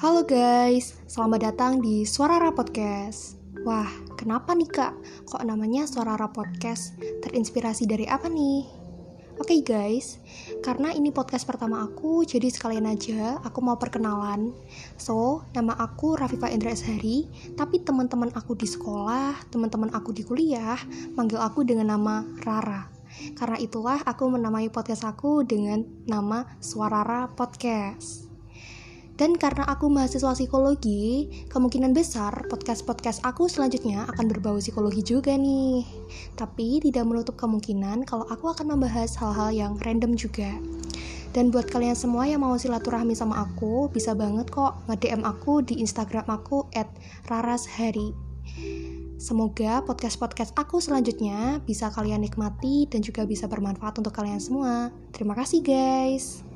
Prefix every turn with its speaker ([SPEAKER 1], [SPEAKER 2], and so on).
[SPEAKER 1] Halo guys, selamat datang di Suara Podcast. Wah, kenapa nih kak? Kok namanya Suara Podcast? Terinspirasi dari apa nih? Oke okay guys, karena ini podcast pertama aku, jadi sekalian aja aku mau perkenalan. So, nama aku Rafifa Indra Eshari, tapi teman-teman aku di sekolah, teman-teman aku di kuliah, manggil aku dengan nama Rara. Karena itulah aku menamai podcast aku dengan nama Suarara Podcast. Dan karena aku mahasiswa psikologi, kemungkinan besar podcast-podcast aku selanjutnya akan berbau psikologi juga nih. Tapi tidak menutup kemungkinan kalau aku akan membahas hal-hal yang random juga. Dan buat kalian semua yang mau silaturahmi sama aku, bisa banget kok nge-DM aku di Instagram aku at rarashari. Semoga podcast-podcast aku selanjutnya bisa kalian nikmati dan juga bisa bermanfaat untuk kalian semua. Terima kasih guys.